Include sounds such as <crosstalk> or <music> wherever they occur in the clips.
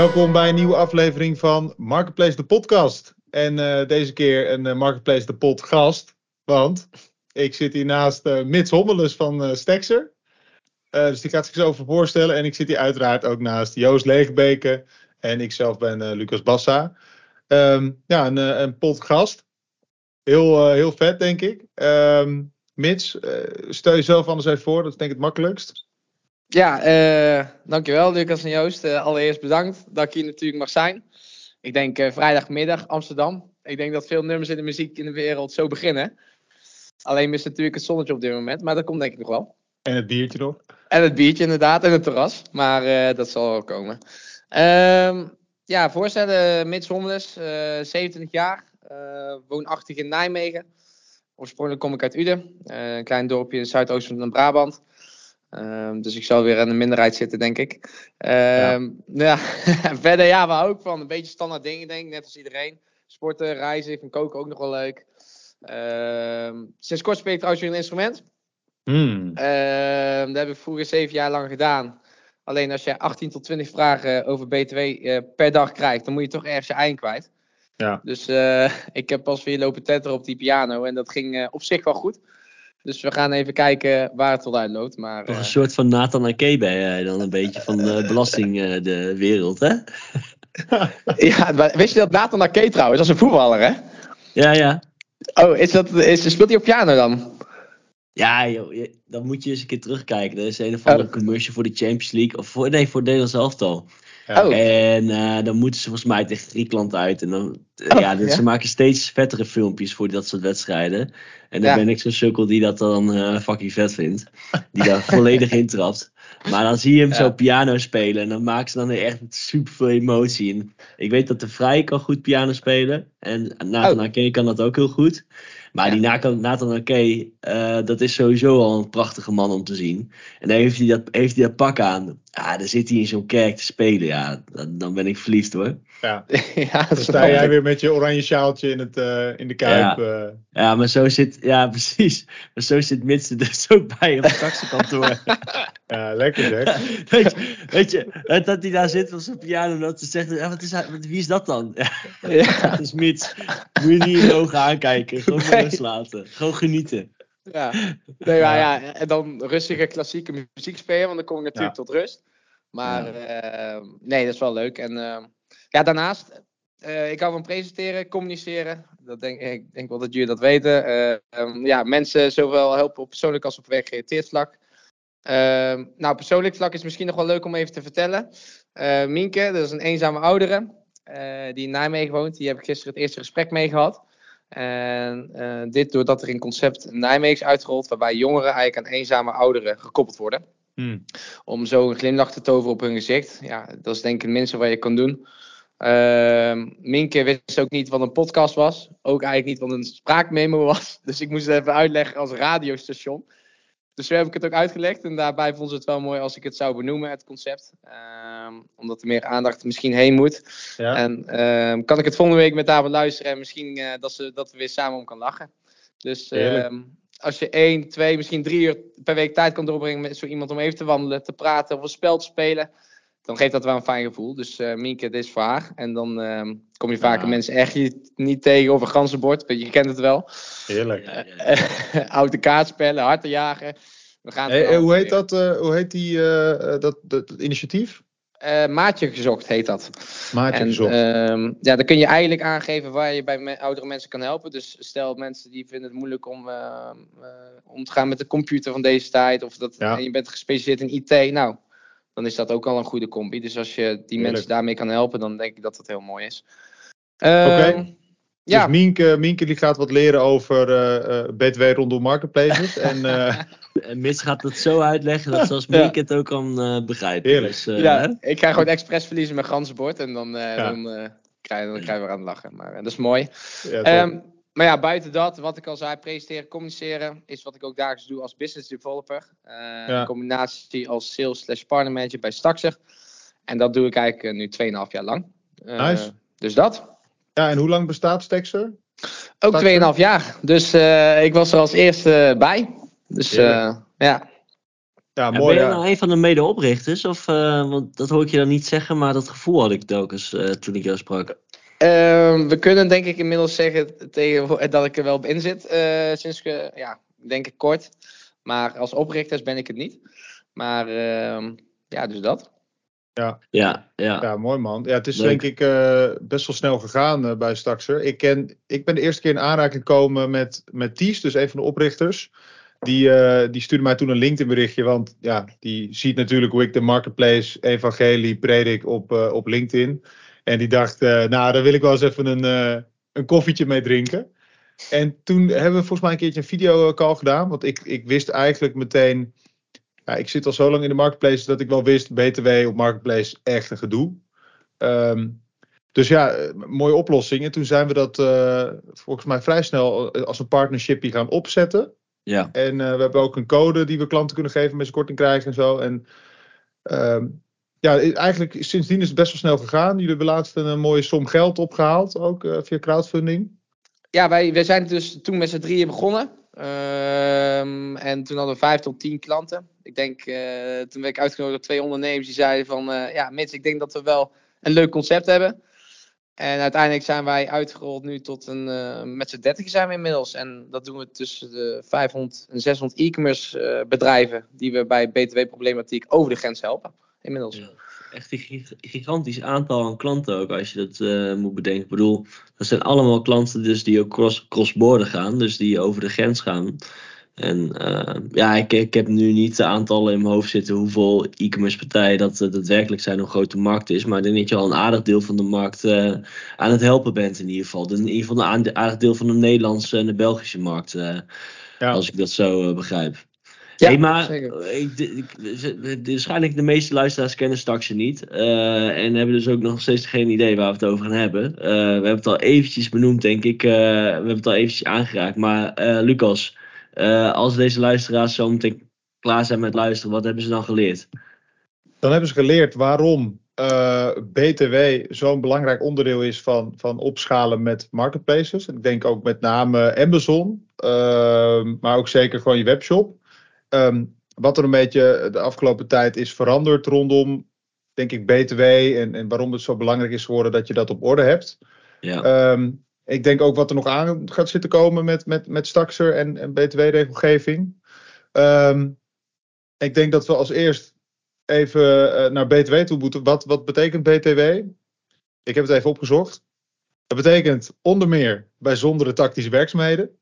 Welkom bij een nieuwe aflevering van Marketplace de podcast. En uh, deze keer een uh, Marketplace de podcast. Want ik zit hier naast uh, Mits Hommelus van Stexer. dus die gaat zich zo over voorstellen. En ik zit hier uiteraard ook naast Joost Leegbeke. En ik zelf ben Lucas Bassa. Um, ja, een, een podcast. Heel, heel vet, denk ik. Um, Mits, stel jezelf anders even voor. Dat is denk ik het makkelijkst. Ja, uh, dankjewel Lucas en Joost. Uh, allereerst bedankt dat ik hier natuurlijk mag zijn. Ik denk uh, vrijdagmiddag Amsterdam. Ik denk dat veel nummers in de muziek in de wereld zo beginnen. Alleen mist natuurlijk het zonnetje op dit moment, maar dat komt denk ik nog wel. En het biertje nog? En het biertje inderdaad, en het terras. Maar dat zal wel komen. Uh, ja, voorstellen, Mits Hommeles, 27 jaar, woonachtig in Nijmegen. Oorspronkelijk kom ik uit Uden, een klein dorpje in het zuidoosten van Brabant. Um, dus ik zal weer aan de minderheid zitten, denk ik. Um, ja. ja. <laughs> verder, ja, we ook van een beetje standaard dingen, denk ik, net als iedereen. Sporten, reizen, ik vind koken ook nog wel leuk. Um, sinds kort speel ik trouwens weer een instrument. Mm. dat heb ik vroeger zeven jaar lang gedaan. Alleen als je 18 tot 20 vragen over BTW uh, per dag krijgt, dan moet je toch ergens je eind kwijt. Ja. Dus uh, <laughs> ik heb pas weer lopen tetteren op die piano en dat ging uh, op zich wel goed. Dus we gaan even kijken waar het tot uitloopt. Maar, Toch een uh, soort van Nathan Ake ben jij dan een beetje van de belasting uh, de wereld, hè? <laughs> ja, wist je dat Nathan Ake trouwens, dat is een voetballer, hè? Ja, ja. Oh, is dat, is, speelt hij op piano dan? Ja, joh, dan moet je eens een keer terugkijken. Er is een of andere oh. commercial voor de Champions League. Of voor, nee, voor Nederlands elftal. Oh. En uh, dan moeten ze volgens mij tegen Griekenland uit. En dan, oh, ja, dus ja, ze maken steeds vettere filmpjes voor dat soort wedstrijden. En dan ja. ben ik zo'n sukkel die dat dan uh, fucking vet vindt. Die daar <laughs> volledig intrapt. Maar dan zie je hem zo piano spelen. En dan maken ze dan echt super veel emotie. En ik weet dat de Vrij kan goed piano spelen. En Nathan oh. Ake kan dat ook heel goed. Maar ja. die Nathan Ake, uh, dat is sowieso al een prachtige man om te zien. En dan heeft hij dat, heeft hij dat pak aan. Ja, dan zit hij in zo'n kerk te spelen. Ja, dan, dan ben ik verliefd hoor. Ja, <laughs> ja dan sta jij weer met je oranje sjaaltje in, het, uh, in de kuip. Ja. Uh. ja, maar zo zit, ja <laughs> precies. Maar zo zit Mitsen dus ook bij op het taxikantoor. <laughs> ja, lekker zeg. weet, je, weet je, dat hij daar zit op zijn piano en dat ze zegt, ja, wat is, wie is dat dan? Ja, dat is Mits. Moet je niet in de ogen aankijken. Gewoon nee. rust laten. Gewoon genieten. Ja, nee, maar ja, en dan rustige klassieke muziek spelen, want dan kom ik natuurlijk ja. tot rust. Maar ja. uh, nee, dat is wel leuk. En uh, ja, daarnaast, uh, ik hou van presenteren, communiceren. Dat denk, ik denk wel dat jullie dat weten. Um, ja, mensen zowel helpen op persoonlijk als op werkgerelateerd vlak. Ehm, nou, persoonlijk vlak is misschien nog wel leuk om even te vertellen. Mienke, dat is een eenzame oudere die in Nijmegen woont. Die heb ik gisteren het eerste gesprek mee gehad. En dit doordat er een concept Nijmegen is uitgerold, waarbij jongeren eigenlijk aan eenzame ouderen gekoppeld worden. Hmm. Om zo een glimlach te toveren op hun gezicht. Ja, dat is denk ik het minste wat je kan doen. Uh, Minke wist ook niet wat een podcast was. Ook eigenlijk niet wat een spraakmemo was. <laughs> Dus ik moest het even uitleggen als radiostation. Dus zo heb ik het ook uitgelegd. En daarbij vond ze het wel mooi als ik het zou benoemen, het concept. Um, omdat er meer aandacht misschien heen moet. Ja. En um, kan ik het volgende week met haar beluisteren. En misschien uh, dat, ze, dat we weer samen om kan lachen. Dus um, als je één, twee, misschien drie uur per week tijd kan doorbrengen met zo iemand om even te wandelen, te praten of een spel te spelen. Dan geeft dat wel een fijn gevoel. Dus uh, Mienke, dit is voor haar. En dan kom je vaker Ja. mensen echt niet, tegen over ganzenbord. Je kent het wel. Heerlijk. Uh, <laughs> oude kaartspellen, harten jagen. We gaan Hey, eh, hoe heet dat? eh, hoe heet die, eh, eh, dat, dat, dat initiatief? Uh, maatje gezocht heet dat. Maatje en, gezocht. ehm, ja, dan kun je eigenlijk aangeven waar je bij me- oudere mensen kan helpen. Dus stel mensen die vinden het moeilijk om, uh, uh, om te gaan met de computer van deze tijd. Of dat, Ja. en je bent gespecialiseerd in IT. Nou, dan is dat ook al een goede combi. Dus als je die mensen daarmee kan helpen, dan denk ik dat dat heel mooi is. Ehm, Oké. Ja, Dus Mienke, Mienke die gaat wat leren over eh, eh, BTW rondom marketplaces. en <laughs> eh, En Mits gaat het zo uitleggen dat zelfs Ja. Mieke het ook kan begrijpen. Heerlijk. Dus, eh, ja, ik ga gewoon expres verliezen met ganzenbord. En dan, eh Ja. dan, eh krijg, dan krijgen we aan het lachen. Maar eh, dat is mooi. ja. Ehm, maar ja, buiten dat, wat ik al zei, presenteren, communiceren, is wat ik ook dagelijks doe als business developer. Eh, Ja. Een combinatie als sales slash partner manager bij Staxer. En dat doe ik eigenlijk eh, nu 2,5 jaar lang. Eh, Nice. Dus dat. ja, en hoe lang bestaat Stexer? Ook Staxer? 2,5 jaar. Dus eh, ik was er als eerste bij. Dus eh, ja. Ja, mooi, ben je nou een van de medeoprichters? Of, want dat hoor ik je dan niet zeggen, maar dat gevoel had ik telkens toen ik jou sprak. Ehm, we kunnen denk ik inmiddels zeggen tegen, dat ik er wel op in zit. sinds, ja, denk ik kort. Maar als oprichter ben ik het niet. Maar ehm, ja, dus dat. Ja. Ja, ja. ja, mooi man. Ja, het is denk ik uh, best wel snel gegaan uh, bij Staxer. Ik, ken, ik ben de eerste keer in aanraking gekomen met, met Ties, dus een van de oprichters. Die, uh, die stuurde mij toen een LinkedIn berichtje, want ja, die ziet natuurlijk hoe ik de marketplace evangelie predik op, op LinkedIn. En die dacht, nou, daar wil ik wel eens even een, een koffietje mee drinken. En toen hebben we volgens mij een keertje een videocall gedaan, want ik, ik wist eigenlijk meteen ja, ik zit al zo lang in de marketplace dat ik wel wist, BTW op marketplace echt een gedoe. Ehm, dus ja, mooie oplossing. En toen zijn we dat uh, volgens mij vrij snel als een partnership gaan opzetten. Ja. En uh, we hebben ook een code die we klanten kunnen geven met ze korting krijgen en zo. En um, ja, eigenlijk sindsdien is het best wel snel gegaan. Jullie hebben laatst een, mooie som geld opgehaald, ook uh, via crowdfunding. Ja, wij, wij zijn dus toen met z'n drieën begonnen. Um, en toen hadden we vijf tot tien klanten. Ik denk, uh, toen werd ik uitgenodigd door twee ondernemers die zeiden van, uh, ja Mits, ik denk dat we wel een leuk concept hebben. En uiteindelijk zijn wij uitgerold nu tot een, met z'n dertig zijn we inmiddels. En dat doen we tussen de 500 en 600 e-commerce bedrijven die we bij btw-problematiek over de grens helpen inmiddels. Ja echt een gigantisch aantal aan klanten ook, als je dat uh, moet bedenken. Ik bedoel, dat zijn allemaal klanten dus die ook cross, cross-border gaan, dus die over de grens gaan. En uh, ja, ik, ik heb nu niet de aantallen in mijn hoofd zitten hoeveel e-commerce partijen dat uh, daadwerkelijk zijn, hoe groot de markt is. Maar ik denk dat je al een aardig deel van de markt aan het helpen bent in ieder geval. In ieder geval een aardig deel van de Nederlandse en de Belgische markt, ja. als ik dat zo begrijp. Ja, hey, maar ik, ik, waarschijnlijk de meeste luisteraars kennen Staxen niet. Uh, en hebben dus ook nog steeds geen idee waar we het over gaan hebben. Uh, we hebben het al eventjes benoemd, denk ik. Uh, we hebben het al eventjes aangeraakt. Maar Lucas, als deze luisteraars zo meteen klaar zijn met luisteren, wat hebben ze dan geleerd? Dan hebben ze geleerd waarom BTW zo'n belangrijk onderdeel is van, van opschalen met marketplaces. Ik denk ook met name Amazon, maar ook zeker gewoon je webshop. Ehm, wat er een beetje de afgelopen tijd is veranderd rondom, denk ik, BTW en, en waarom het zo belangrijk is geworden dat je dat op orde hebt. Ja. Ehm, ik denk ook wat er nog aan gaat zitten komen met, met, met Staxer en, en BTW-regelgeving. Um, ik denk dat we als eerst even uh, naar BTW toe moeten. Wat, wat betekent BTW? Ik heb het even opgezocht. Dat betekent onder meer bijzondere tactische werkzaamheden.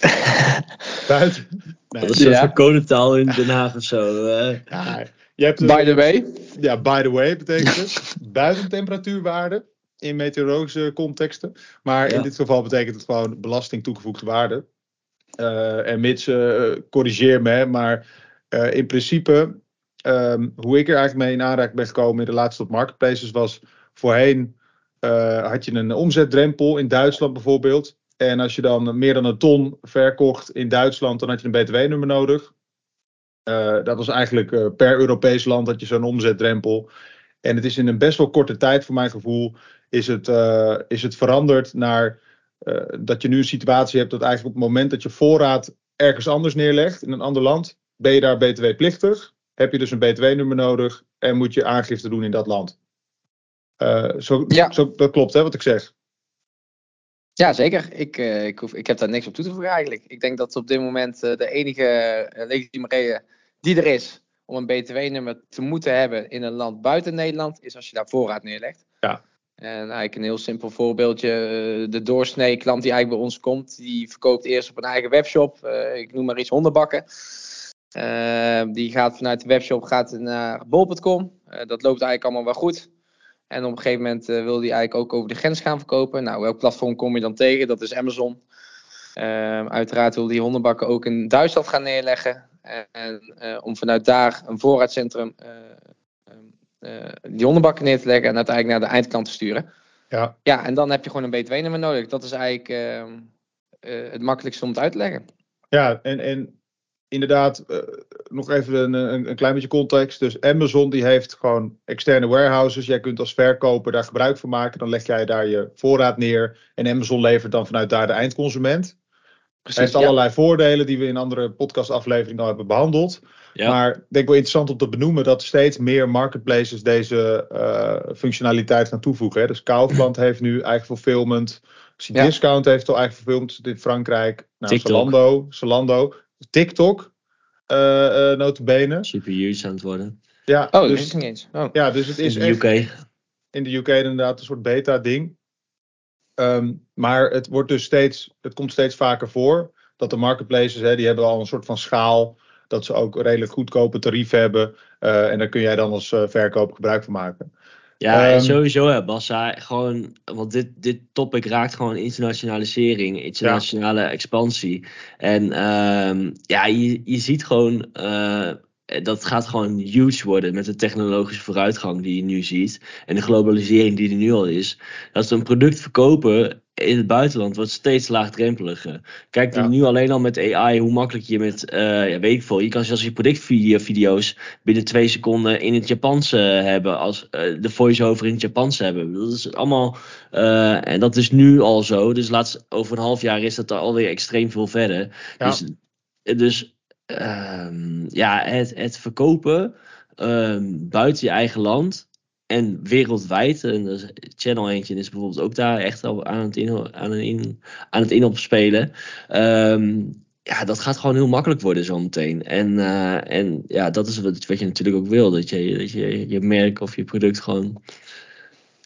<laughs> Buiten. Nee. Dat is een ja. codetaal in Den Haag of zo. Ja, je hebt by the way. Ja, by the way betekent het. Buiten temperatuurwaarde in meteorologische contexten. Maar in dit geval betekent het gewoon belasting toegevoegde waarde. Uh, en mits, uh, corrigeer me, maar uh, in principe, um, hoe ik er eigenlijk mee in aanraking ben gekomen in de laatste tot marketplaces was voorheen had je een omzetdrempel in Duitsland bijvoorbeeld. En als je dan meer dan een ton verkocht in Duitsland, dan had je een btw-nummer nodig. Uh, dat was eigenlijk uh, per Europees land dat je zo'n omzetdrempel. En het is in een best wel korte tijd, voor mijn gevoel, is het, uh, is het veranderd naar dat je nu een situatie hebt dat eigenlijk op het moment dat je voorraad ergens anders neerlegt, in een ander land, ben je daar btw-plichtig. Heb je dus een btw-nummer nodig en moet je aangifte doen in dat land. zo, ja. zo, dat klopt, hè, wat ik zeg. Ja, zeker. Ik, uh, ik, hoef, ik heb daar niks op toe te voegen eigenlijk. Ik denk dat op dit moment uh, de enige uh, legitieme reden die er is om een btw-nummer te moeten hebben in een land buiten Nederland, is als je daar voorraad neerlegt. Ja. En eigenlijk een heel simpel voorbeeldje. De doorsnee klant die eigenlijk bij ons komt, die verkoopt eerst op een eigen webshop. ik noem maar iets hondenbakken. die gaat vanuit de webshop gaat naar bol.com. dat loopt eigenlijk allemaal wel goed. En op een gegeven moment uh, wil hij eigenlijk ook over de grens gaan verkopen. Nou, welk platform kom je dan tegen? Dat is Amazon. Uh, uiteraard wil die hondenbakken ook in Duitsland gaan neerleggen. En uh, om vanuit daar een voorraadcentrum uh, die hondenbakken neer te leggen en uiteindelijk naar de eindklant te sturen. Ja, ja en dan heb je gewoon een BTW-nummer nodig. Dat is eigenlijk ehm, het makkelijkste om het uit te leggen. Ja, en, en inderdaad, uh, nog even een, een, een, klein beetje context. Dus Amazon die heeft gewoon externe warehouses. Jij kunt als verkoper daar gebruik van maken. Dan leg jij daar je voorraad neer. En Amazon levert dan vanuit daar de eindconsument. Precies, heeft allerlei voordelen die we in andere podcastafleveringen al hebben behandeld. Ja. Maar ik denk wel interessant om te benoemen dat steeds meer marketplaces deze uh, functionaliteit gaan toevoegen. Hè. Dus Kaufland <clears throat> heeft nu eigen fulfillment. Ja. Discount heeft al eigen fulfillment in Frankrijk. Nou, Zalando, Zalando, TikTok, uh, uh, notabene. Super huge aan het worden. Ja, oh, dus, is niet eens. Oh. Ja, dus het is in de UK. in de UK inderdaad een soort beta-ding. Ehm, maar het, wordt dus steeds, het komt steeds vaker voor dat de marketplaces, hè, die hebben al een soort van schaal. Dat ze ook redelijk goedkope tarieven hebben. Uh, en daar kun jij dan als uh, verkoper gebruik van maken. Ja, ehm, sowieso hè, Bassa, gewoon, want dit, dit topic raakt gewoon internationalisering, internationale expansie. En um, ja, je, je ziet gewoon uh, dat gaat gewoon huge worden met de technologische vooruitgang die je nu ziet. En de globalisering die er nu al is. Dat ze een product verkopen in het buitenland wordt steeds laagdrempeliger. Kijk ja. nu alleen al met AI hoe makkelijk je met, uh, ja, weet ik veel, je kan zelfs je productvideo's binnen twee seconden in het Japans hebben, als uh, de voice-over in het Japans hebben. Dat is allemaal, en dat is nu al zo, dus laatst, over een half jaar is dat alweer extreem veel verder. Ja. Dus, dus um, ja, het, het verkopen um, buiten je eigen land en wereldwijd. En dus Channel eentje is bijvoorbeeld ook daar echt al aan het, in, aan het, in, aan het inopspelen. Um, ja, dat gaat gewoon heel makkelijk worden zometeen. En, uh, en ja, dat is wat, wat je natuurlijk ook wil. Dat je, dat je je merk of je product gewoon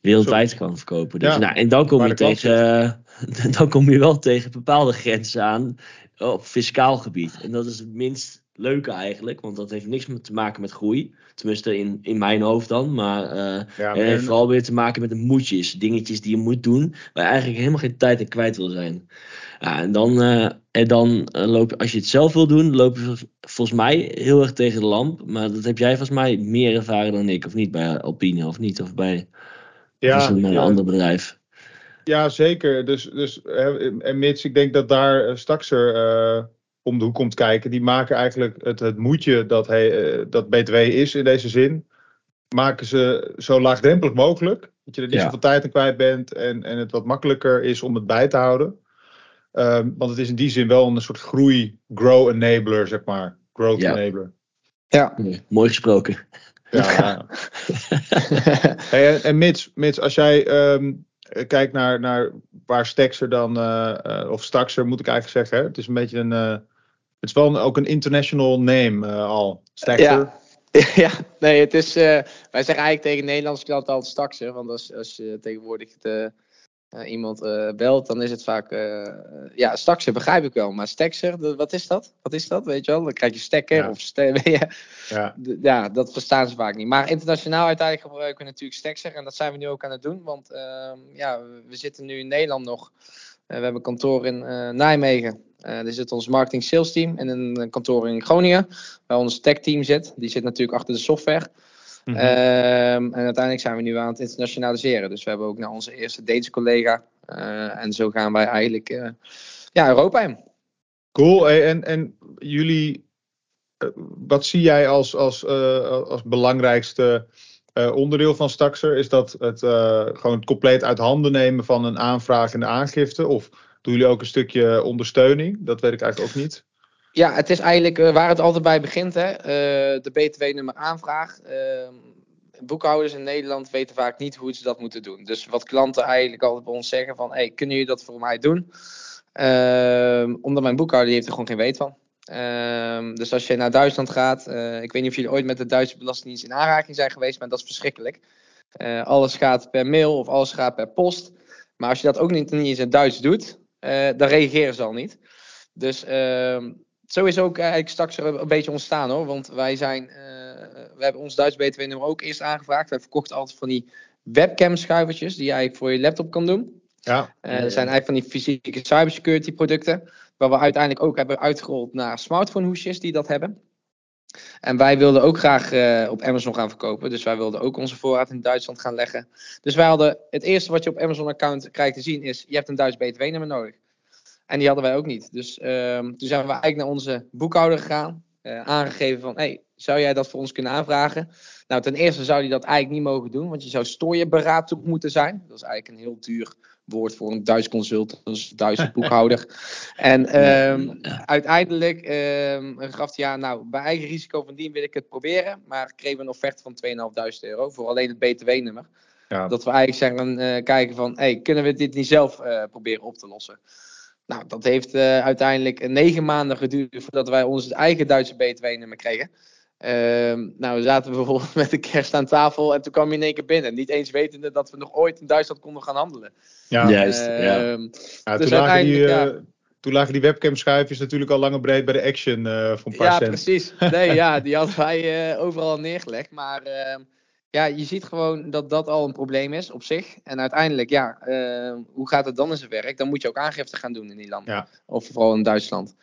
wereldwijd kan verkopen. Dus, ja, nou, en dan kom je tegen, <laughs> dan kom je wel tegen bepaalde grenzen aan op fiscaal gebied. En dat is het minst leuke eigenlijk, want dat heeft niks te maken met groei. Tenminste, in, in mijn hoofd dan. Maar uh, ja, het heeft vooral weer te maken met de moedjes. Dingetjes die je moet doen, waar je eigenlijk helemaal geen tijd in kwijt wil zijn. Ja, en dan, uh, en dan uh, loop als je het zelf wil doen, loop je volgens mij heel erg tegen de lamp. Maar dat heb jij volgens mij meer ervaren dan ik, of niet bij Alpine, of niet? Of bij, ja, of een ander bedrijf. Ja, zeker. Dus, dus, en mits ik denk dat daar Staxer uh, om de hoek komt kijken. Die maken eigenlijk het, het moedje dat, hij, uh, dat BTW is in deze zin. Maken ze zo laagdrempelig mogelijk. Dat je er niet zoveel tijd aan kwijt bent. En, en het wat makkelijker is om het bij te houden. Um, want het is in die zin wel een soort groei, grow enabler, zeg maar. Growth ja. enabler. Ja. Mooi gesproken. Ja. <laughs> hey, en, en Mits, Mits, als jij um, eh, kijk naar, naar waar Staxer dan, uh, of Staxer moet ik eigenlijk zeggen. Hè? Het is een beetje een, uh, het is wel een, ook een international name al. Staxer. Ja. <laughs> ja, nee, het is, wij zeggen eigenlijk tegen Nederlandse klanten altijd Staxer. Want als, als je tegenwoordig de, uh, iemand belt, dan is het vaak, ja, Staxer begrijp ik wel, maar Staxer, wat is dat? Wat is dat, weet je wel? Dan krijg je stekker ja. of ste <laughs> ja. ja, dat verstaan ze vaak niet. Maar internationaal uiteindelijk gebruiken we natuurlijk Staxer en dat zijn we nu ook aan het doen, want ehm, ja, we zitten nu in Nederland nog. we hebben een kantoor in Nijmegen. Er zit ons marketing sales team en een kantoor in Groningen, waar ons tech team zit. Die zit natuurlijk achter de software. Mm en uiteindelijk zijn we nu aan het internationaliseren. Dus we hebben ook naar onze eerste Deense collega. Uh, en zo gaan wij eigenlijk uh, ja, Europa in. Cool. En, en jullie, eh, wat zie jij als, als, als belangrijkste onderdeel van Staxer? Is dat het gewoon het compleet uit handen nemen van een aanvraag en de aangifte? Of doen jullie ook een stukje ondersteuning? Dat weet ik eigenlijk ook niet. Ja, het is eigenlijk uh, waar het altijd bij begint. Hè? Uh, de BTW-nummer aanvraag. Uh, boekhouders in Nederland weten vaak niet hoe ze dat moeten doen. Dus wat klanten eigenlijk altijd bij ons zeggen van... Hey, kunnen jullie dat voor mij doen? Ehm, omdat mijn boekhouder heeft er gewoon geen weet van. Ehm, dus als je naar Duitsland gaat... Eh, ik weet niet of jullie ooit met de Duitse Belastingdienst in aanraking zijn geweest... maar dat is verschrikkelijk. alles gaat per mail of alles gaat per post. Maar als je dat ook niet, niet eens in Duits doet... dan reageren ze al niet. Dus zo is ook eigenlijk straks een beetje ontstaan hoor. Want wij zijn, uh, we hebben ons Duits BTW-nummer ook eerst aangevraagd. Wij verkochten altijd van die webcam schuivertjes die je eigenlijk voor je laptop kan doen. Ja. Uh, dat zijn eigenlijk van die fysieke cybersecurity producten. Waar we uiteindelijk ook hebben uitgerold naar smartphone hoesjes die dat hebben. En wij wilden ook graag uh, op Amazon gaan verkopen. Dus wij wilden ook onze voorraad in Duitsland gaan leggen. Dus wij hadden het eerste wat je op Amazon account krijgt te zien is: je hebt een Duits BTW-nummer nodig. En die hadden wij ook niet. Dus um, toen zijn we eigenlijk naar onze boekhouder gegaan. Uh, aangegeven van, hey, zou jij dat voor ons kunnen aanvragen? Nou, ten eerste zou hij dat eigenlijk niet mogen doen, want je zou stooienberaad moeten zijn. Dat is eigenlijk een heel duur woord voor een Duits consult, een Duitse <laughs> boekhouder. en um, uiteindelijk um, gaf hij ja, nou, bij eigen risico van dien wil ik het proberen, maar kregen we een offerte van 2.500 euro voor alleen het BTW-nummer. Ja. Dat we eigenlijk zeggen, uh, kijken van, hey, kunnen we dit niet zelf uh, proberen op te lossen? Nou, dat heeft uh, uiteindelijk negen maanden geduurd voordat wij ons eigen Duitse BTW-nummer kregen. Uh, nou, we zaten bijvoorbeeld <laughs> met de kerst aan tafel en toen kwam je in één keer binnen. Niet eens wetende dat we nog ooit in Duitsland konden gaan handelen. Ja, juist. Uh, ja. ja dus toen, lagen die, uh, toen lagen die webcam-schuifjes natuurlijk al lang en breed bij de Action uh, van een paar Ja, cent. precies. Nee, ja, die hadden wij overal neergelegd. Maar ehm, ja, je ziet gewoon dat dat al een probleem is op zich. En uiteindelijk, ja, uh, hoe gaat het dan in zijn werk? Dan moet je ook aangifte gaan doen in die landen. Ja. Of vooral in Duitsland.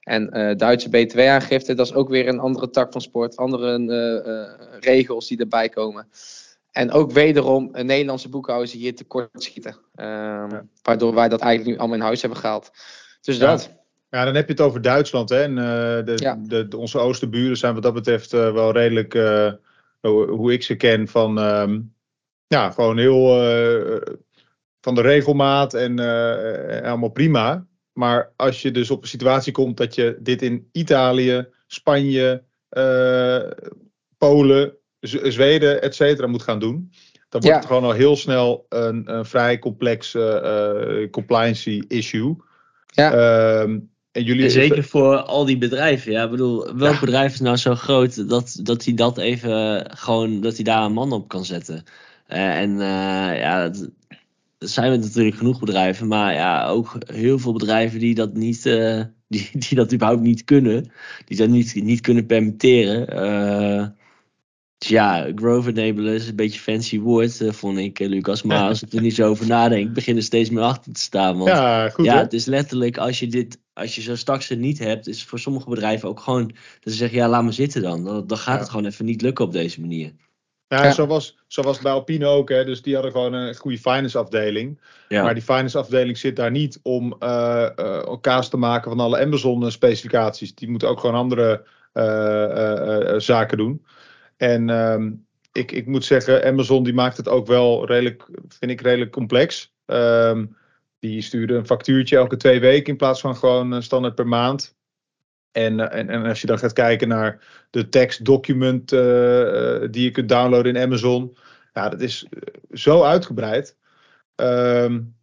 En uh, Duitse BTW-aangifte, dat is ook weer een andere tak van sport. Andere uh, regels die erbij komen. En ook wederom een Nederlandse boekhouders hier tekort schieten. Ehm, ja. Waardoor wij dat eigenlijk nu allemaal in huis hebben gehaald. Dus ja. dat. Ja, dan heb je het over Duitsland. Hè? En de, ja. de, de, onze oosterburen zijn wat dat betreft wel redelijk hoe ik ze ken, van um, ja, gewoon heel uh, van de regelmaat en uh, allemaal prima. Maar als je dus op een situatie komt dat je dit in Italië, Spanje, uh, Polen, Z Zweden, et cetera moet gaan doen, dan wordt ja. het gewoon al heel snel een, een vrij complex compliance issue. Ja. Um, en jullie zeker voor al die bedrijven. Ja, ik bedoel, welk ja. bedrijf is nou zo groot dat, dat hij dat even gewoon, dat hij daar een man op kan zetten? Uh, en uh, ja, dat, er zijn natuurlijk genoeg bedrijven, maar ja, ook heel veel bedrijven die dat niet, uh, <laughs> die, die dat überhaupt niet kunnen, die dat niet, niet kunnen permitteren. Dus ja, growth enabler is een beetje een fancy woord, vond ik, Lucas. Maar als ik er niet zo over nadenk, begin er steeds meer achter te staan. Want ja, goed, ja het is letterlijk, als je dit als je zo straks het niet hebt, is voor sommige bedrijven ook gewoon dat ze zeggen, ja, laat me zitten dan. Dan, dan gaat ja. het gewoon even niet lukken op deze manier. Ja, ja. Zo, was, zo was het bij Alpine ook. Hè. Dus die hadden gewoon een goede finance afdeling. Ja. Maar die finance afdeling zit daar niet om uh, uh, kaas te maken van alle Amazon specificaties. Die moeten ook gewoon andere uh, zaken doen. En um, ik, ik moet zeggen, Amazon die maakt het ook wel redelijk, vind ik redelijk complex. Um, die stuurde een factuurtje elke twee weken in plaats van gewoon standaard per maand. En, en, en als je dan gaat kijken naar de tekstdocument uh, die je kunt downloaden in Amazon. Ja, dat is zo uitgebreid. Um,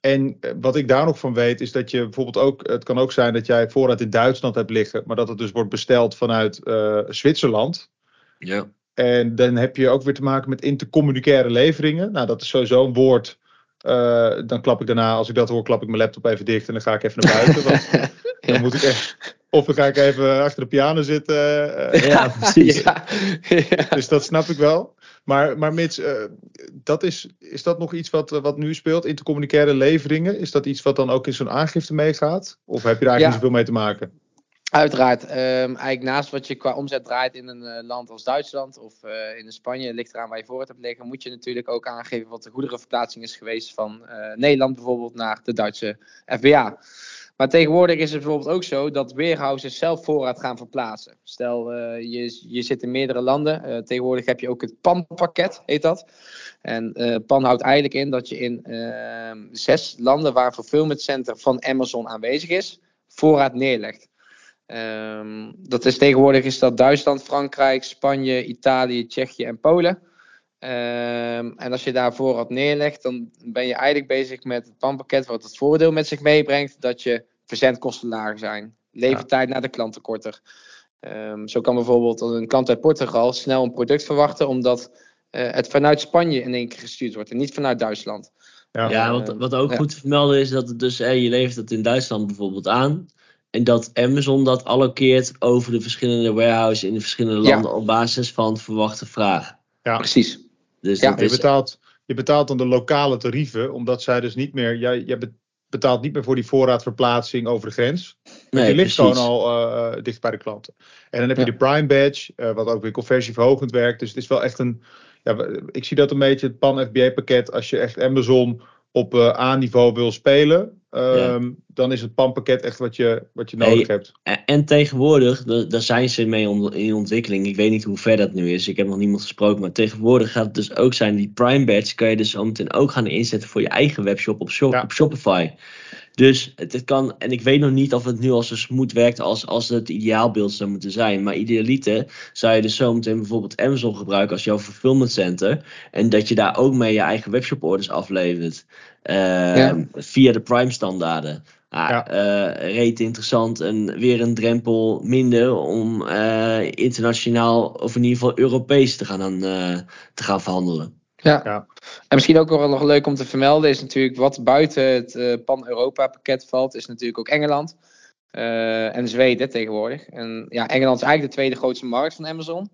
en wat ik daar nog van weet, is dat je bijvoorbeeld ook. Het kan ook zijn dat jij voorraad in Duitsland hebt liggen, maar dat het dus wordt besteld vanuit Zwitserland. Ja. En dan heb je ook weer te maken met intercommunicaire leveringen. Nou, dat is sowieso een woord uh, dan klap ik daarna, als ik dat hoor, klap ik mijn laptop even dicht en dan ga ik even naar buiten. Want <laughs> dan ja. moet ik echt, of dan ga ik even achter de piano zitten. Uh, ja, <laughs> precies. Ja. Ja. Dus dat snap ik wel. Maar, maar Mits, uh, dat is, is dat nog iets wat, wat nu speelt? Intercommunicaire leveringen? Is dat iets wat dan ook in zo'n aangifte meegaat? Of heb je daar eigenlijk niet zoveel mee te maken? Uiteraard. Um, eigenlijk naast wat je qua omzet draait in een uh, land als Duitsland of uh, in Spanje, ligt eraan waar je voor hebt liggen, moet je natuurlijk ook aangeven wat de goederenverplaatsing is geweest van uh, Nederland bijvoorbeeld naar de Duitse FBA. Maar tegenwoordig is het bijvoorbeeld ook zo dat warehouses zelf voorraad gaan verplaatsen. Stel, je, je zit in meerdere landen. tegenwoordig heb je ook het PAN-pakket, heet dat. En PAN houdt eigenlijk in dat je in ehm, zes landen waar fulfillment center van Amazon aanwezig is, voorraad neerlegt. Um, dat is tegenwoordig is dat Duitsland, Frankrijk, Spanje, Italië, Tsjechië en Polen. Um, en als je daar voorraad neerlegt, dan ben je eigenlijk bezig met het panpakket wat het voordeel met zich meebrengt dat je verzendkosten lager zijn. Levertijd ja. naar de klanten korter. Um, zo kan bijvoorbeeld een klant uit Portugal snel een product verwachten, omdat uh, het vanuit Spanje in één keer gestuurd wordt en niet vanuit Duitsland. Ja, ja wat, wat ook goed te vermelden is dat het dus, eh, je levert het in Duitsland bijvoorbeeld aan. En dat Amazon dat allokeert over de verschillende warehouses in de verschillende landen ja. op basis van verwachte vraag. Ja, precies. Dus ja. je, betaalt, je betaalt dan de lokale tarieven, omdat zij dus niet meer. Jij, jij betaalt niet meer voor die voorraadverplaatsing over de grens. Nee, je ligt gewoon al uh, dicht bij de klanten. En dan heb je ja. de Prime Badge, uh, wat ook weer conversieverhogend werkt. Dus het is wel echt een. Ja, ik zie dat een beetje het Pan FBA pakket. Als je echt Amazon op A-niveau wil spelen, ehm, dan is het PAM-pakket echt wat je, wat je nodig hebt. En, en tegenwoordig, daar zijn ze mee in ontwikkeling. Ik weet niet hoe ver dat nu is. Ik heb nog niemand gesproken. Maar tegenwoordig gaat het dus ook zijn, die Prime Badge kan je dus zometeen ook gaan inzetten voor je eigen webshop op, shop, op Shopify. Dus het, kan, en ik weet nog niet of het nu al zo smooth werkt als, als het ideaalbeeld zou moeten zijn. Maar idealiter zou je dus zometeen bijvoorbeeld Amazon gebruiken als jouw fulfillment center. En dat je daar ook mee je eigen webshop orders aflevert. Uh, Via de Prime standaarden. Ah, ja. Uh, reet interessant en weer een drempel minder om uh, internationaal of in ieder geval Europees te gaan, uh, te gaan verhandelen. Ja. ja. En misschien ook wel nog leuk om te vermelden is natuurlijk wat buiten het uh, Pan-Europa pakket valt, is natuurlijk ook Engeland uh, en Zweden tegenwoordig. En ja, Engeland is eigenlijk de tweede grootste markt van Amazon,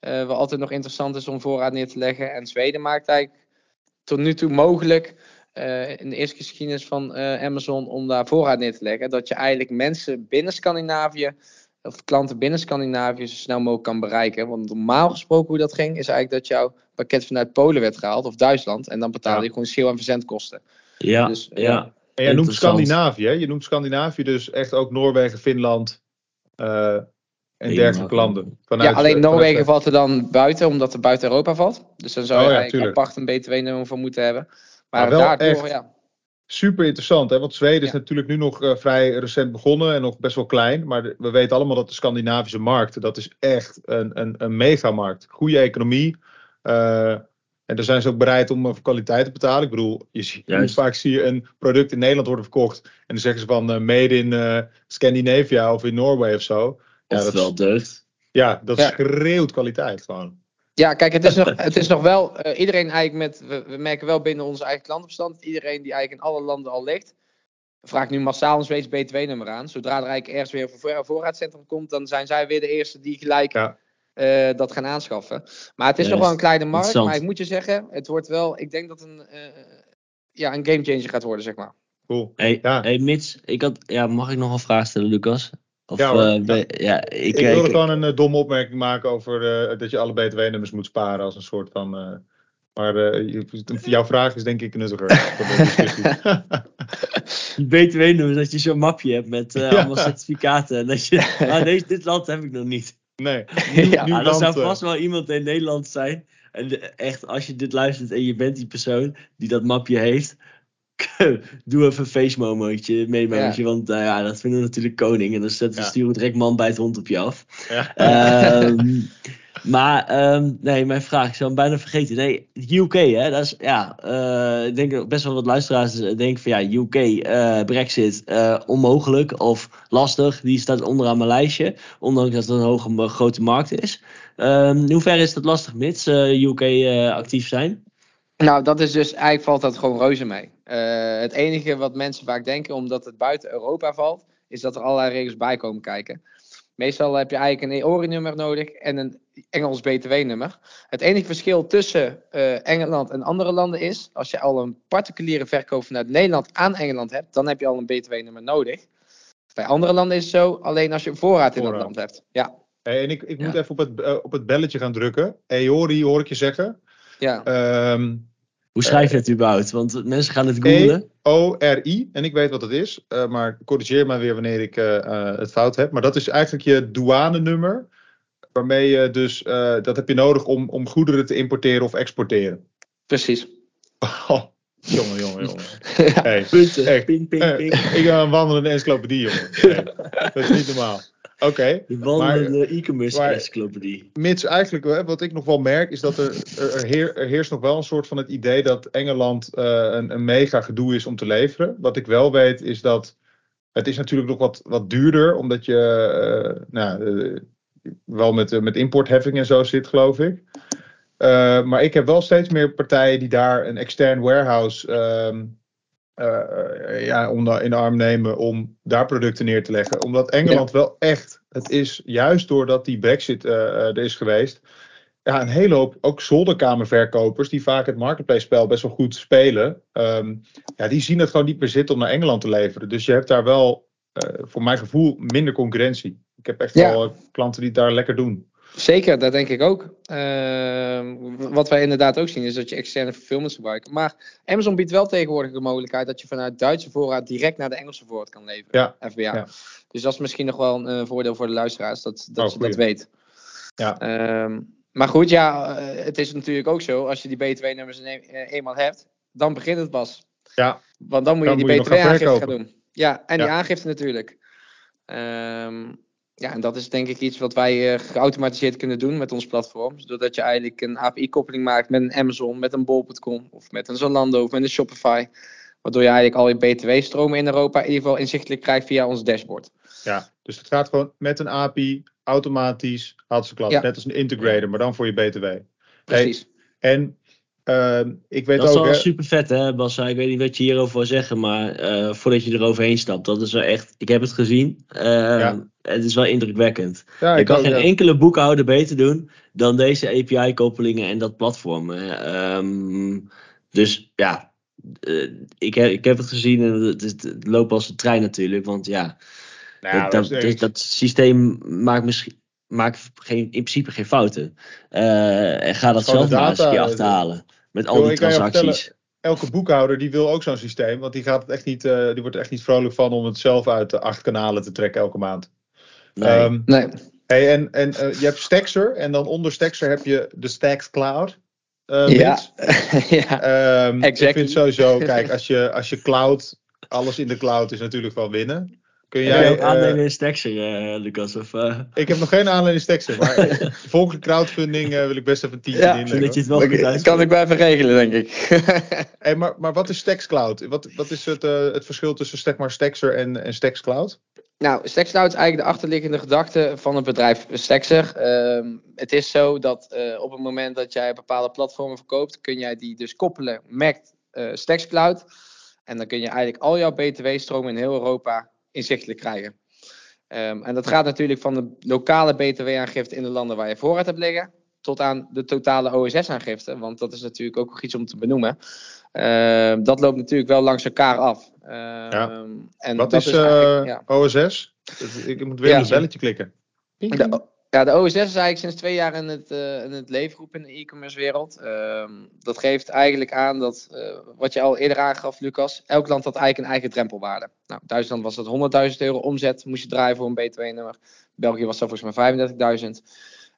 uh, wat altijd nog interessant is om voorraad neer te leggen. En Zweden maakt eigenlijk tot nu toe mogelijk in de eerste geschiedenis van Amazon om daar voorraad neer te leggen, dat je eigenlijk mensen binnen Scandinavië of klanten binnen Scandinavië zo snel mogelijk kan bereiken. Want normaal gesproken hoe dat ging, is eigenlijk dat jouw pakket vanuit Polen werd gehaald of Duitsland. En dan betaalde je gewoon schil- en verzendkosten. Ja, dus, ja. En jij noemt Scandinavië, je noemt Scandinavië dus echt ook Noorwegen, Finland uh, en dergelijke landen. Vanuit, ja, alleen Noorwegen valt er dan buiten, omdat het buiten Europa valt. Dus dan zou je oh, ja, eigenlijk apart een BTW-nummer voor moeten hebben. Maar, maar daardoor, echt, ja super interessant, hè? want Zweden is natuurlijk nu nog uh, vrij recent begonnen en nog best wel klein. Maar we weten allemaal dat de Scandinavische markt, dat is echt een, een, een megamarkt. Goede economie. Uh, en daar zijn ze ook bereid om voor kwaliteit te betalen. Ik bedoel, je ziet, vaak zie je een product in Nederland worden verkocht. En dan zeggen ze van uh, made in Scandinavia of in Norway of zo. Ja, of dat wel deugd. Ja, dat ja. schreeuwt kwaliteit gewoon. Ja, kijk, het is nog, het is nog wel. Uh, iedereen eigenlijk met. We, we, merken wel binnen onze eigen klantenbestand. Iedereen die eigenlijk in alle landen al ligt. Vraagt nu massaal een Zweeds B2-nummer aan. Zodra er eigenlijk ergens weer een voor, voorraadcentrum komt. dan zijn zij weer de eerste die gelijk ja. uh, dat gaan aanschaffen. Maar het is nog wel een kleine markt. Maar ik moet je zeggen, het wordt wel. Ik denk dat een. Uh, ja, een gamechanger gaat worden, zeg maar. Cool. Hey, ja. hey Mits, ik had, ja, mag ik nog een vraag stellen, Lucas? Of, ja, uh, ja. ik, ik wilde gewoon een uh, domme opmerking maken over uh, dat je alle BTW-nummers moet sparen als een soort van. maar jouw vraag is denk ik nuttiger. <laughs> die BTW-nummers, dat je zo'n mapje hebt met <laughs> ja. allemaal certificaten. En dat je. <laughs> ah, deze, dit land heb ik nog niet. Nee. ja, nu, er zou vast wel iemand in Nederland zijn. En echt, als je dit luistert en je bent die persoon die dat mapje heeft <laughs> doe even een face momentje, meemomentje, ja. want uh, ja, dat vinden we natuurlijk koning. En dan zetten ja. sturen direct man bij het hond op je af. Ja. Um, <laughs> maar um, nee, mijn vraag, ik zou hem bijna vergeten. Nee, UK, hè, dat is ja, uh, ik denk best wel wat luisteraars denken van ja, UK, uh, Brexit, onmogelijk of lastig. Die staat onderaan mijn lijstje, ondanks dat het een hoge, grote markt is. Um, in hoeverre is dat lastig, mits UK actief zijn? Nou, dat is dus, eigenlijk valt dat gewoon reuze mee. Uh, het enige wat mensen vaak denken, omdat het buiten Europa valt, is dat er allerlei regels bij komen kijken. Meestal heb je eigenlijk een EORI-nummer nodig en een Engels BTW-nummer. Het enige verschil tussen uh, Engeland en andere landen is, als je al een particuliere verkoop vanuit Nederland aan Engeland hebt, dan heb je al een BTW-nummer nodig. Bij andere landen is het zo, alleen als je een voorraad in dat land hebt. Ja. Hey, en ik, ik moet even op het, uh, op het belletje gaan drukken. EORI hoor ik je zeggen. Ja. Um, hoe schrijf je het überhaupt? Want mensen gaan het googlen. E-O-R-I. En ik weet wat het is. Uh, maar corrigeer mij weer wanneer ik uh, uh, het fout heb. Maar dat is eigenlijk je douanenummer. Waarmee je dus, dat heb je nodig om, om goederen te importeren of exporteren. Precies. <laughs> Oh, jongen, jongen, jongen. <laughs> ja, hey, punten. Echt, ping, ping, ping. ik ben een wandelende encyclopedie, jongen. <laughs> Dat is niet normaal. Oké. Okay, de wandelende e-commerce encyclopedie. Mits eigenlijk, wat ik nog wel merk, is dat er, er, heer, er heerst nog wel een soort van het idee dat Engeland uh, een, een mega gedoe is om te leveren. Wat ik wel weet, is dat het is natuurlijk nog wat, wat duurder, omdat je uh, nou, uh, wel met, met importheffing en zo zit, geloof ik. maar ik heb wel steeds meer partijen die daar een extern warehouse ehm, uh, ja, om in de arm nemen om daar producten neer te leggen. Omdat Engeland wel echt, het is juist doordat die brexit uh, er is geweest, ja, een hele hoop ook zolderkamerverkopers die vaak het marketplace spel best wel goed spelen, um, ja, die zien het gewoon niet meer zitten om naar Engeland te leveren. Dus je hebt daar wel, uh, voor mijn gevoel, minder concurrentie. Ik heb echt ja. wel klanten die het daar lekker doen. Zeker, dat denk ik ook. Ehm, wat wij inderdaad ook zien is dat je externe fulfillment gebruikt. Maar Amazon biedt wel tegenwoordig de mogelijkheid dat je vanuit Duitse voorraad direct naar de Engelse voorraad kan leveren. Ja. FBA. Ja. Dus dat is misschien nog wel een voordeel voor de luisteraars, dat, dat oh, je dat weet. Ja. Ehm, maar goed, ja, eh, het is natuurlijk ook zo, als je die B2-nummers eh, eenmaal hebt, dan begint het pas. Ja. Want dan moet je die B2-aangifte gaan, doen. Ja, en die aangifte natuurlijk. Um, ja, en dat is denk ik iets wat wij uh, geautomatiseerd kunnen doen met ons platform. Zodat je eigenlijk een API-koppeling maakt met een Amazon, met een Bol.com of met een Zalando of met een Shopify. Waardoor je eigenlijk al je BTW-stromen in Europa in ieder geval inzichtelijk krijgt via ons dashboard. Ja, dus het gaat gewoon met een API automatisch, haalt ze net als een integrator, maar dan voor je BTW. Precies. en Ehm, ik weet dat is wel super vet, hè, Bas? Ik weet niet wat je hierover wil zeggen, maar uh, voordat je eroverheen stapt, dat is wel echt. Ik heb het gezien. Uh, Het is wel indrukwekkend. Ja, ik kan geen enkele boekhouder beter doen dan deze API-koppelingen en dat platform. Uh, dus ja, uh, ik, heb, ik heb het gezien en het, het, loopt als een trein natuurlijk, want ja. Nou, dat, dat, dat, systeem maakt misschien maakt geen, in principe geen fouten. Uh, en ga dat zelf maar eens achterhalen. Met al die transacties. Elke boekhouder die wil ook zo'n systeem, want die, gaat het echt niet, uh, die wordt er echt niet vrolijk van om het zelf uit de acht kanalen te trekken elke maand. Nee. Um, nee. Hey, en en uh, je hebt Staxer en dan onder Staxer heb je de Stax Cloud. Uh, ja, <laughs> ja. Um, exactly. Ik vind sowieso, kijk, <laughs> als je, als je cloud, alles in de cloud is natuurlijk wel winnen. Kun jij aandelen in uh, Lucas? Of, uh... Ik heb nog geen aandelen in Staxer, maar <laughs> volgens crowdfunding uh, wil ik best even een tientje ja, in. Dat je het wel dat kan ik wel even regelen, denk ik. <laughs> hey, maar, maar wat is Staxcloud? Wat, wat is het, het verschil tussen zeg maar, Staxer en, en Staxcloud? Nou, Staxcloud is eigenlijk de achterliggende gedachte van het bedrijf Staxer. Ehm, het is zo dat op het moment dat jij bepaalde platformen verkoopt, kun jij die dus koppelen met Staxcloud. En dan kun je eigenlijk al jouw BTW-stromen in heel Europa inzichtelijk krijgen. Um, en dat gaat natuurlijk van de lokale btw-aangifte in de landen waar je voorraad hebt liggen, tot aan de totale OSS-aangifte. Want dat is natuurlijk ook nog iets om te benoemen. Uh, dat loopt natuurlijk wel langs elkaar af. Uh, ja. en Wat is, is uh, ja. OSS? Ik moet weer ja, een belletje klikken. De, ja, de OSS is eigenlijk sinds twee jaar in het, uh, in het leven geroepen in de e-commerce wereld. Uh, dat geeft eigenlijk aan dat, uh, wat je al eerder aangaf, Lucas, elk land had eigenlijk een eigen drempelwaarde. Nou, Duitsland was dat 100.000 euro omzet, moest je draaien voor een B2-nummer. België was dat volgens mij 35.000.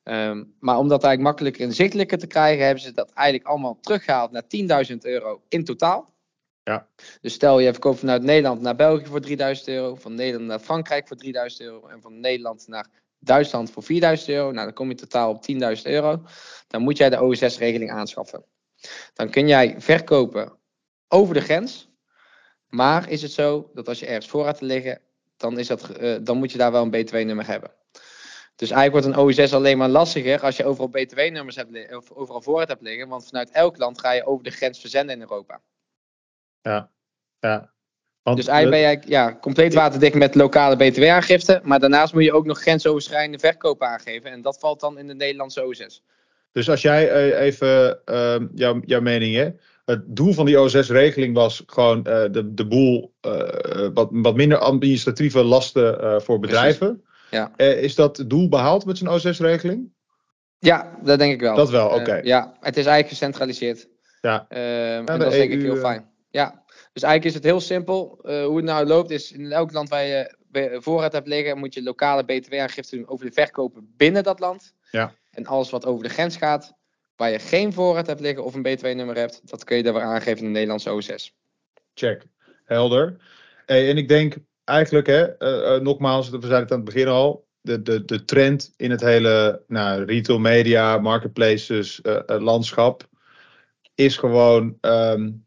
Um, ehm, maar om dat eigenlijk makkelijker inzichtelijker te krijgen, hebben ze dat eigenlijk allemaal teruggehaald naar 10.000 euro in totaal. Ja. Dus stel je verkoopt vanuit Nederland naar België voor 3000 euro, van Nederland naar Frankrijk voor 3000 euro en van Nederland naar Duitsland voor 4000 euro. Nou, dan kom je totaal op 10.000 euro. Dan moet jij de OSS-regeling aanschaffen. Dan kun jij verkopen over de grens. Maar is het zo dat als je ergens voorraad te liggen, dan, is dat, uh, dan moet je daar wel een B2-nummer hebben. Dus eigenlijk wordt een OSS alleen maar lastiger als je overal BTW-nummers hebt of overal voorraad hebt liggen. Want vanuit elk land ga je over de grens verzenden in Europa. Ja, ja. Want, dus eigenlijk ben je ja, compleet waterdicht met lokale btw-aangifte. Maar daarnaast moet je ook nog grensoverschrijdende verkoop aangeven. En dat valt dan in de Nederlandse OSS. Dus als jij uh, even uh, jouw, jouw mening, hè? het doel van die OSS-regeling was gewoon uh, de, de boel uh, wat, wat minder administratieve lasten voor bedrijven. Ja. is dat doel behaald met zo'n OSS-regeling? Ja, dat denk ik wel. Dat wel, oké. ja, het is eigenlijk gecentraliseerd. Ja. Ehm, en dat is denk ik heel e fijn. Ja, dus eigenlijk is het heel simpel. Uh, hoe het nou loopt is, in elk land waar je voorraad hebt liggen, moet je lokale btw-aangifte doen over de verkopen binnen dat land. Ja. En alles wat over de grens gaat, waar je geen voorraad hebt liggen of een btw-nummer hebt, dat kun je daar weer aangeven in de Nederlandse OSS. Check. Helder. Hey, en ik denk eigenlijk, hè, uh, uh, nogmaals, we zeiden het aan het begin al, de, de, de trend in het hele nou, retail media, marketplaces, landschap, is gewoon um,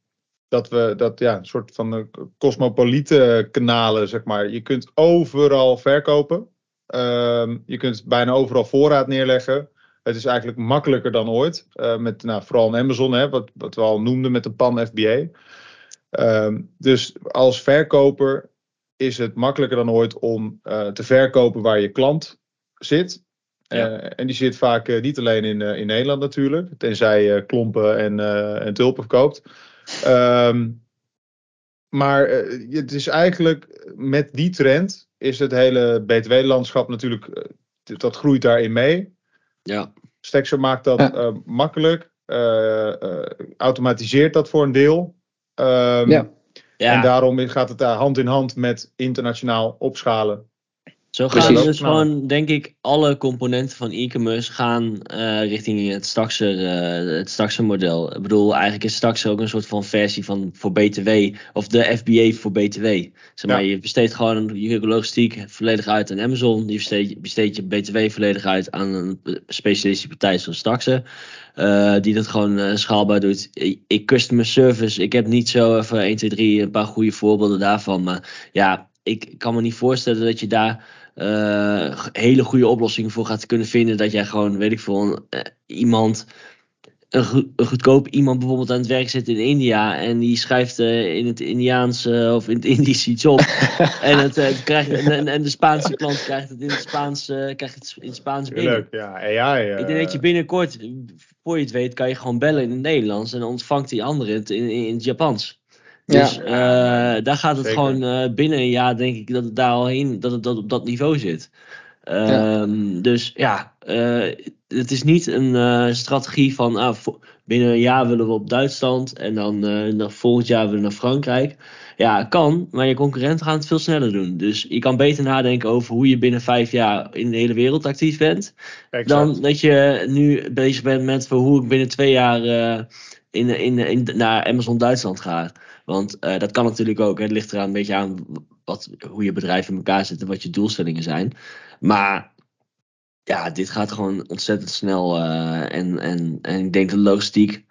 dat we dat ja, een soort van cosmopolite kanalen, zeg maar. Je kunt overal verkopen. Uh, je kunt bijna overal voorraad neerleggen. Het is eigenlijk makkelijker dan ooit. Uh, met nou, vooral Amazon, hè, wat, wat we al noemden met de PAN FBA. Uh, ehm, dus als verkoper is het makkelijker dan ooit om uh, te verkopen waar je klant zit. Ja. en die zit vaak niet alleen in, in Nederland natuurlijk, tenzij je klompen en, en tulpen verkoopt. Um, maar uh, het is eigenlijk met die trend is het hele BTW-landschap natuurlijk, uh, dat groeit daarin mee. Ja. Stexer maakt dat Ja. makkelijk, eh, eh, automatiseert dat voor een deel. Ehm, Ja. Ja, En daarom gaat het daar hand in hand met internationaal opschalen. Zo gaan Precies. dus gewoon, denk ik, alle componenten van e-commerce gaan eh, richting het Staxer, eh, het Staxer model. Ik bedoel, eigenlijk is Staxer ook een soort van versie van voor BTW, of de FBA voor BTW. Zeg maar, Ja. je besteedt gewoon je logistiek volledig uit aan Amazon. Je besteedt, besteedt je BTW volledig uit aan een specialistische partij zoals Staxer. eh, die dat gewoon eh, schaalbaar doet. Ik, ik customer service, ik heb niet zo even 1, 2, 3 een paar goede voorbeelden daarvan. Maar ja, ik kan me niet voorstellen dat je daar eh, hele goede oplossingen voor gaat kunnen vinden. Dat jij gewoon, weet ik veel, een, eh, iemand, een, go- een goedkoop iemand bijvoorbeeld aan het werk zet in India. En die schrijft eh, in het Indiaans of in het <laughs> Indisch iets op. <laughs> en, het, krijgt, en, en de Spaanse klant krijgt het in het Spaans, krijgt het in het Spaans binnen. Leuk, ja. AI. Ik denk dat je binnenkort, voor je het weet, kan je gewoon bellen in het Nederlands. En dan ontvangt die andere het in, in, in het Japans. Dus Ja. eh, daar gaat het zeker. gewoon eh, binnen een jaar, denk ik, dat het daar al heen, dat het dat op dat niveau zit. Ehm, Dus ja, eh, het is niet een eh, strategie van ah, binnen een jaar willen we op Duitsland en dan eh, volgend jaar willen we naar Frankrijk. Ja, kan, maar je concurrenten gaan het veel sneller doen. Dus je kan beter nadenken over hoe je binnen vijf jaar in de hele wereld actief bent. exact. Dan dat je nu bezig bent met voor hoe ik binnen twee jaar eh, in, in, in, naar Amazon Duitsland ga. Want eh, dat kan natuurlijk ook. hè. Het ligt eraan een beetje aan wat, hoe je bedrijf in elkaar zit en wat je doelstellingen zijn. Maar ja, dit gaat gewoon ontzettend snel. eh, en, en, en ik denk dat logistiek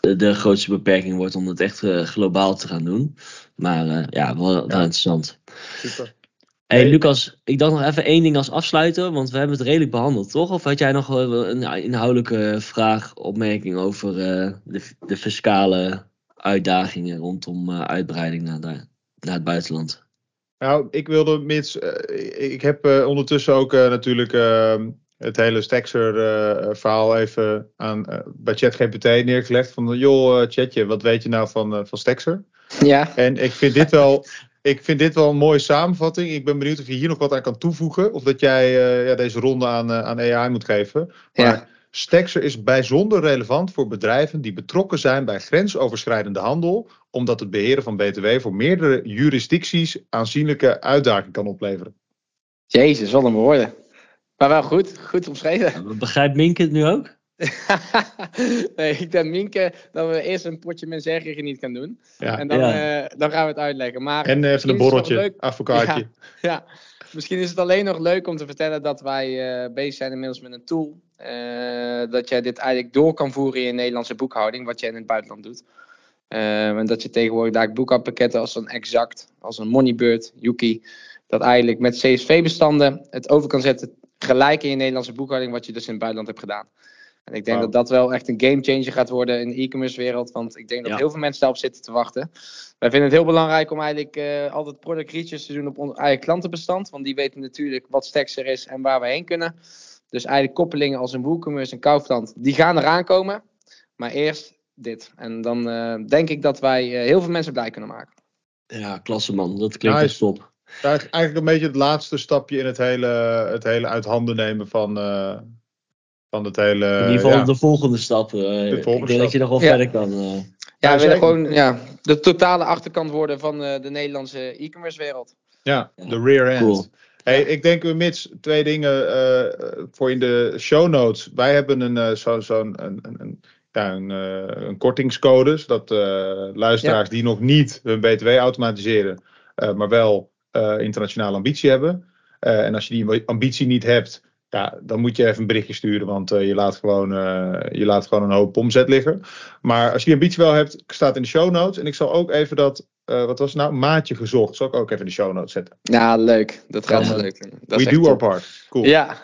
de, de grootste beperking wordt om het echt eh, globaal te gaan doen. Maar ja, wel, wel interessant. Super. Hey. Lucas, ik dacht nog even één ding als afsluiter, want we hebben het redelijk behandeld, toch? Of had jij nog een inhoudelijke vraag, opmerking over de, de fiscale uitdagingen rondom eh, uitbreiding naar, de- naar het buitenland? Nou, ik wilde mits. eh, ik heb eh, ondertussen ook eh, natuurlijk eh, het hele Stexer-verhaal even aan, eh, bij ChatGPT neergelegd. Van joh, eh, Chatje, wat weet je nou van, eh, van Stexer? Ja, En ik vind dit wel. Ik vind dit wel een mooie samenvatting. Ik ben benieuwd of je hier nog wat aan kan toevoegen. Of dat jij eh, ja, deze ronde aan, eh, aan AI moet geven. Maar ja. Stexer is bijzonder relevant voor bedrijven die betrokken zijn bij grensoverschrijdende handel, omdat het beheren van BTW voor meerdere jurisdicties aanzienlijke uitdaging kan opleveren. Jezus, wat een woorden. Maar wel goed, goed omschreven. Begrijpt Minke het nu ook? <laughs> nee, ik denk Minke dat we eerst een potje mensergige niet gaan doen. Ja. En dan, Ja. eh, dan gaan we het uitleggen. Maar En even een borreltje, advocaatje. Ja, misschien is het alleen nog leuk om te vertellen dat wij eh, bezig zijn inmiddels met een tool. eh, dat jij dit eigenlijk door kan voeren in je Nederlandse boekhouding, wat jij in het buitenland doet. Eh, en dat je tegenwoordig daar boekhoudpakketten als een Exact, als een Moneybird, Yuki, dat eigenlijk met CSV-bestanden het over kan zetten gelijk in je Nederlandse boekhouding, wat je dus in het buitenland hebt gedaan. En ik denk dat dat wel echt een gamechanger gaat worden in de e-commerce wereld, want ik denk dat Ja. heel veel mensen daarop zitten te wachten. Wij vinden het heel belangrijk om eigenlijk eh, altijd product research te doen op ons eigen klantenbestand. Want die weten natuurlijk wat Stexer is en waar we heen kunnen. Dus eigenlijk koppelingen als een WooCommerce en Kaufland, die gaan eraan komen. Maar eerst dit. En dan eh, denk ik dat wij eh, heel veel mensen blij kunnen maken. Ja, klasse man, dat klinkt Nice. echt top. Eigenlijk eigenlijk een beetje het laatste stapje in het hele, het hele uit handen nemen van, eh, van het hele. In ieder geval ja. de volgende stap. eh, volgende ik denk stap. dat je nog wel Ja. verder kan. eh. Ja, Ja, we willen gewoon ja, de totale achterkant worden van eh, de Nederlandse e-commerce wereld. Ja, Ja. de rear end. Cool. Hey, ik denk, Mits, twee dingen eh, voor in de show notes. Wij hebben een, eh, zo, zo'n een, een, een, ja, een, eh, een kortingscode, zodat eh, luisteraars die nog niet hun BTW automatiseren, eh, maar wel eh, internationale ambitie hebben. Eh, en als je die ambitie niet hebt, ja, dan moet je even een berichtje sturen, want eh, je, laat gewoon, eh, je laat gewoon een hoop omzet liggen. Maar als je die ambitie wel hebt, staat in de show notes. En ik zal ook even dat, eh, wat was het nou, maatje gezocht, zal ik ook even in de show notes zetten. Ja, leuk. Dat gaat wel leuk. Dat We do our part. Cool. Ja,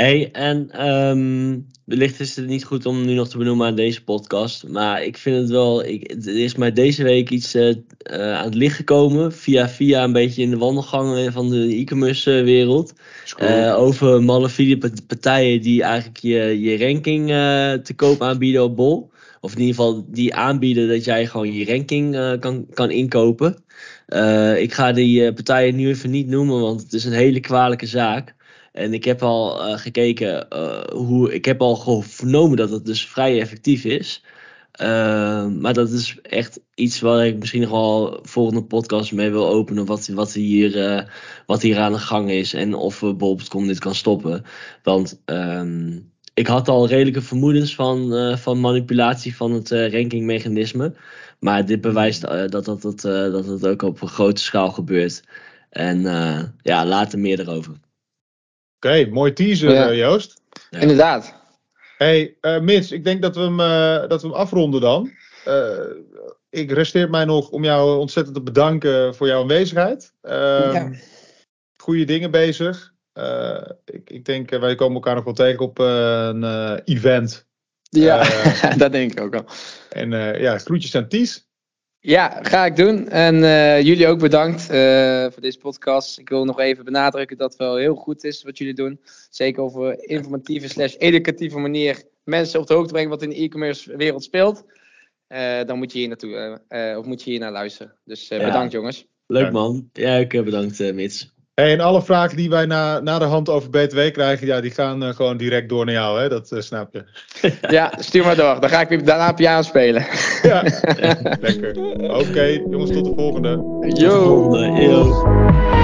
Hey, en ehm, wellicht is het niet goed om nu nog te benoemen aan deze podcast. Maar ik vind het wel. Ik, er is mij deze week iets eh, eh, aan het licht gekomen. Via via een beetje in de wandelgangen van de e-commerce eh, wereld. Eh, over malafide pa- partijen die eigenlijk je, je ranking te koop aanbieden op Bol. Of in ieder geval die aanbieden dat jij gewoon je ranking kan, kan inkopen. Ik ga die partijen nu even niet noemen, want het is een hele kwalijke zaak. En ik heb al gekeken hoe. Ik heb al vernomen dat het dus vrij effectief is. Ehm, maar dat is echt iets waar ik misschien nog wel volgende podcast mee wil openen. Wat, wat, hier, uh, wat hier aan de gang is. En of uh, Bob.com dit kan stoppen. Want ehm, ik had al redelijke vermoedens van, van manipulatie van het rankingmechanisme. Maar dit bewijst dat, dat, dat, dat het ook op een grote schaal gebeurt. En ja, later meer erover. Oké, mooi teaser Joost. Ja. Inderdaad hey, uh, Mits, ik denk dat we hem, uh, dat we hem afronden dan. Uh, ik resteert mij nog om jou ontzettend te bedanken voor jouw aanwezigheid. Ehm, ja. Goede dingen bezig. ik, ik denk, wij komen elkaar nog wel tegen op een event. Ja, <laughs> dat denk ik ook al. En ja, groetjes aan Ties. Ja, ga ik doen. En uh, jullie ook bedankt uh, voor deze podcast. Ik wil nog even benadrukken dat het wel heel goed is wat jullie doen. Zeker over informatieve slash educatieve manier mensen op de hoogte brengen wat in de e-commerce wereld speelt. Uh, dan moet je hier naartoe, of moet je hier naar luisteren. Dus bedankt jongens. Leuk man. Ja, ook bedankt Mits. Hey, en alle vragen die wij na, na de hand over BTW krijgen, ja, die gaan uh, gewoon direct door naar jou, hè? Dat uh, snap je. <laughs> ja, stuur maar door. Dan ga ik weer daarna piano spelen. ja, <laughs> lekker. Oké, okay, jongens, tot de volgende. Yo. Tot de volgende. Yo.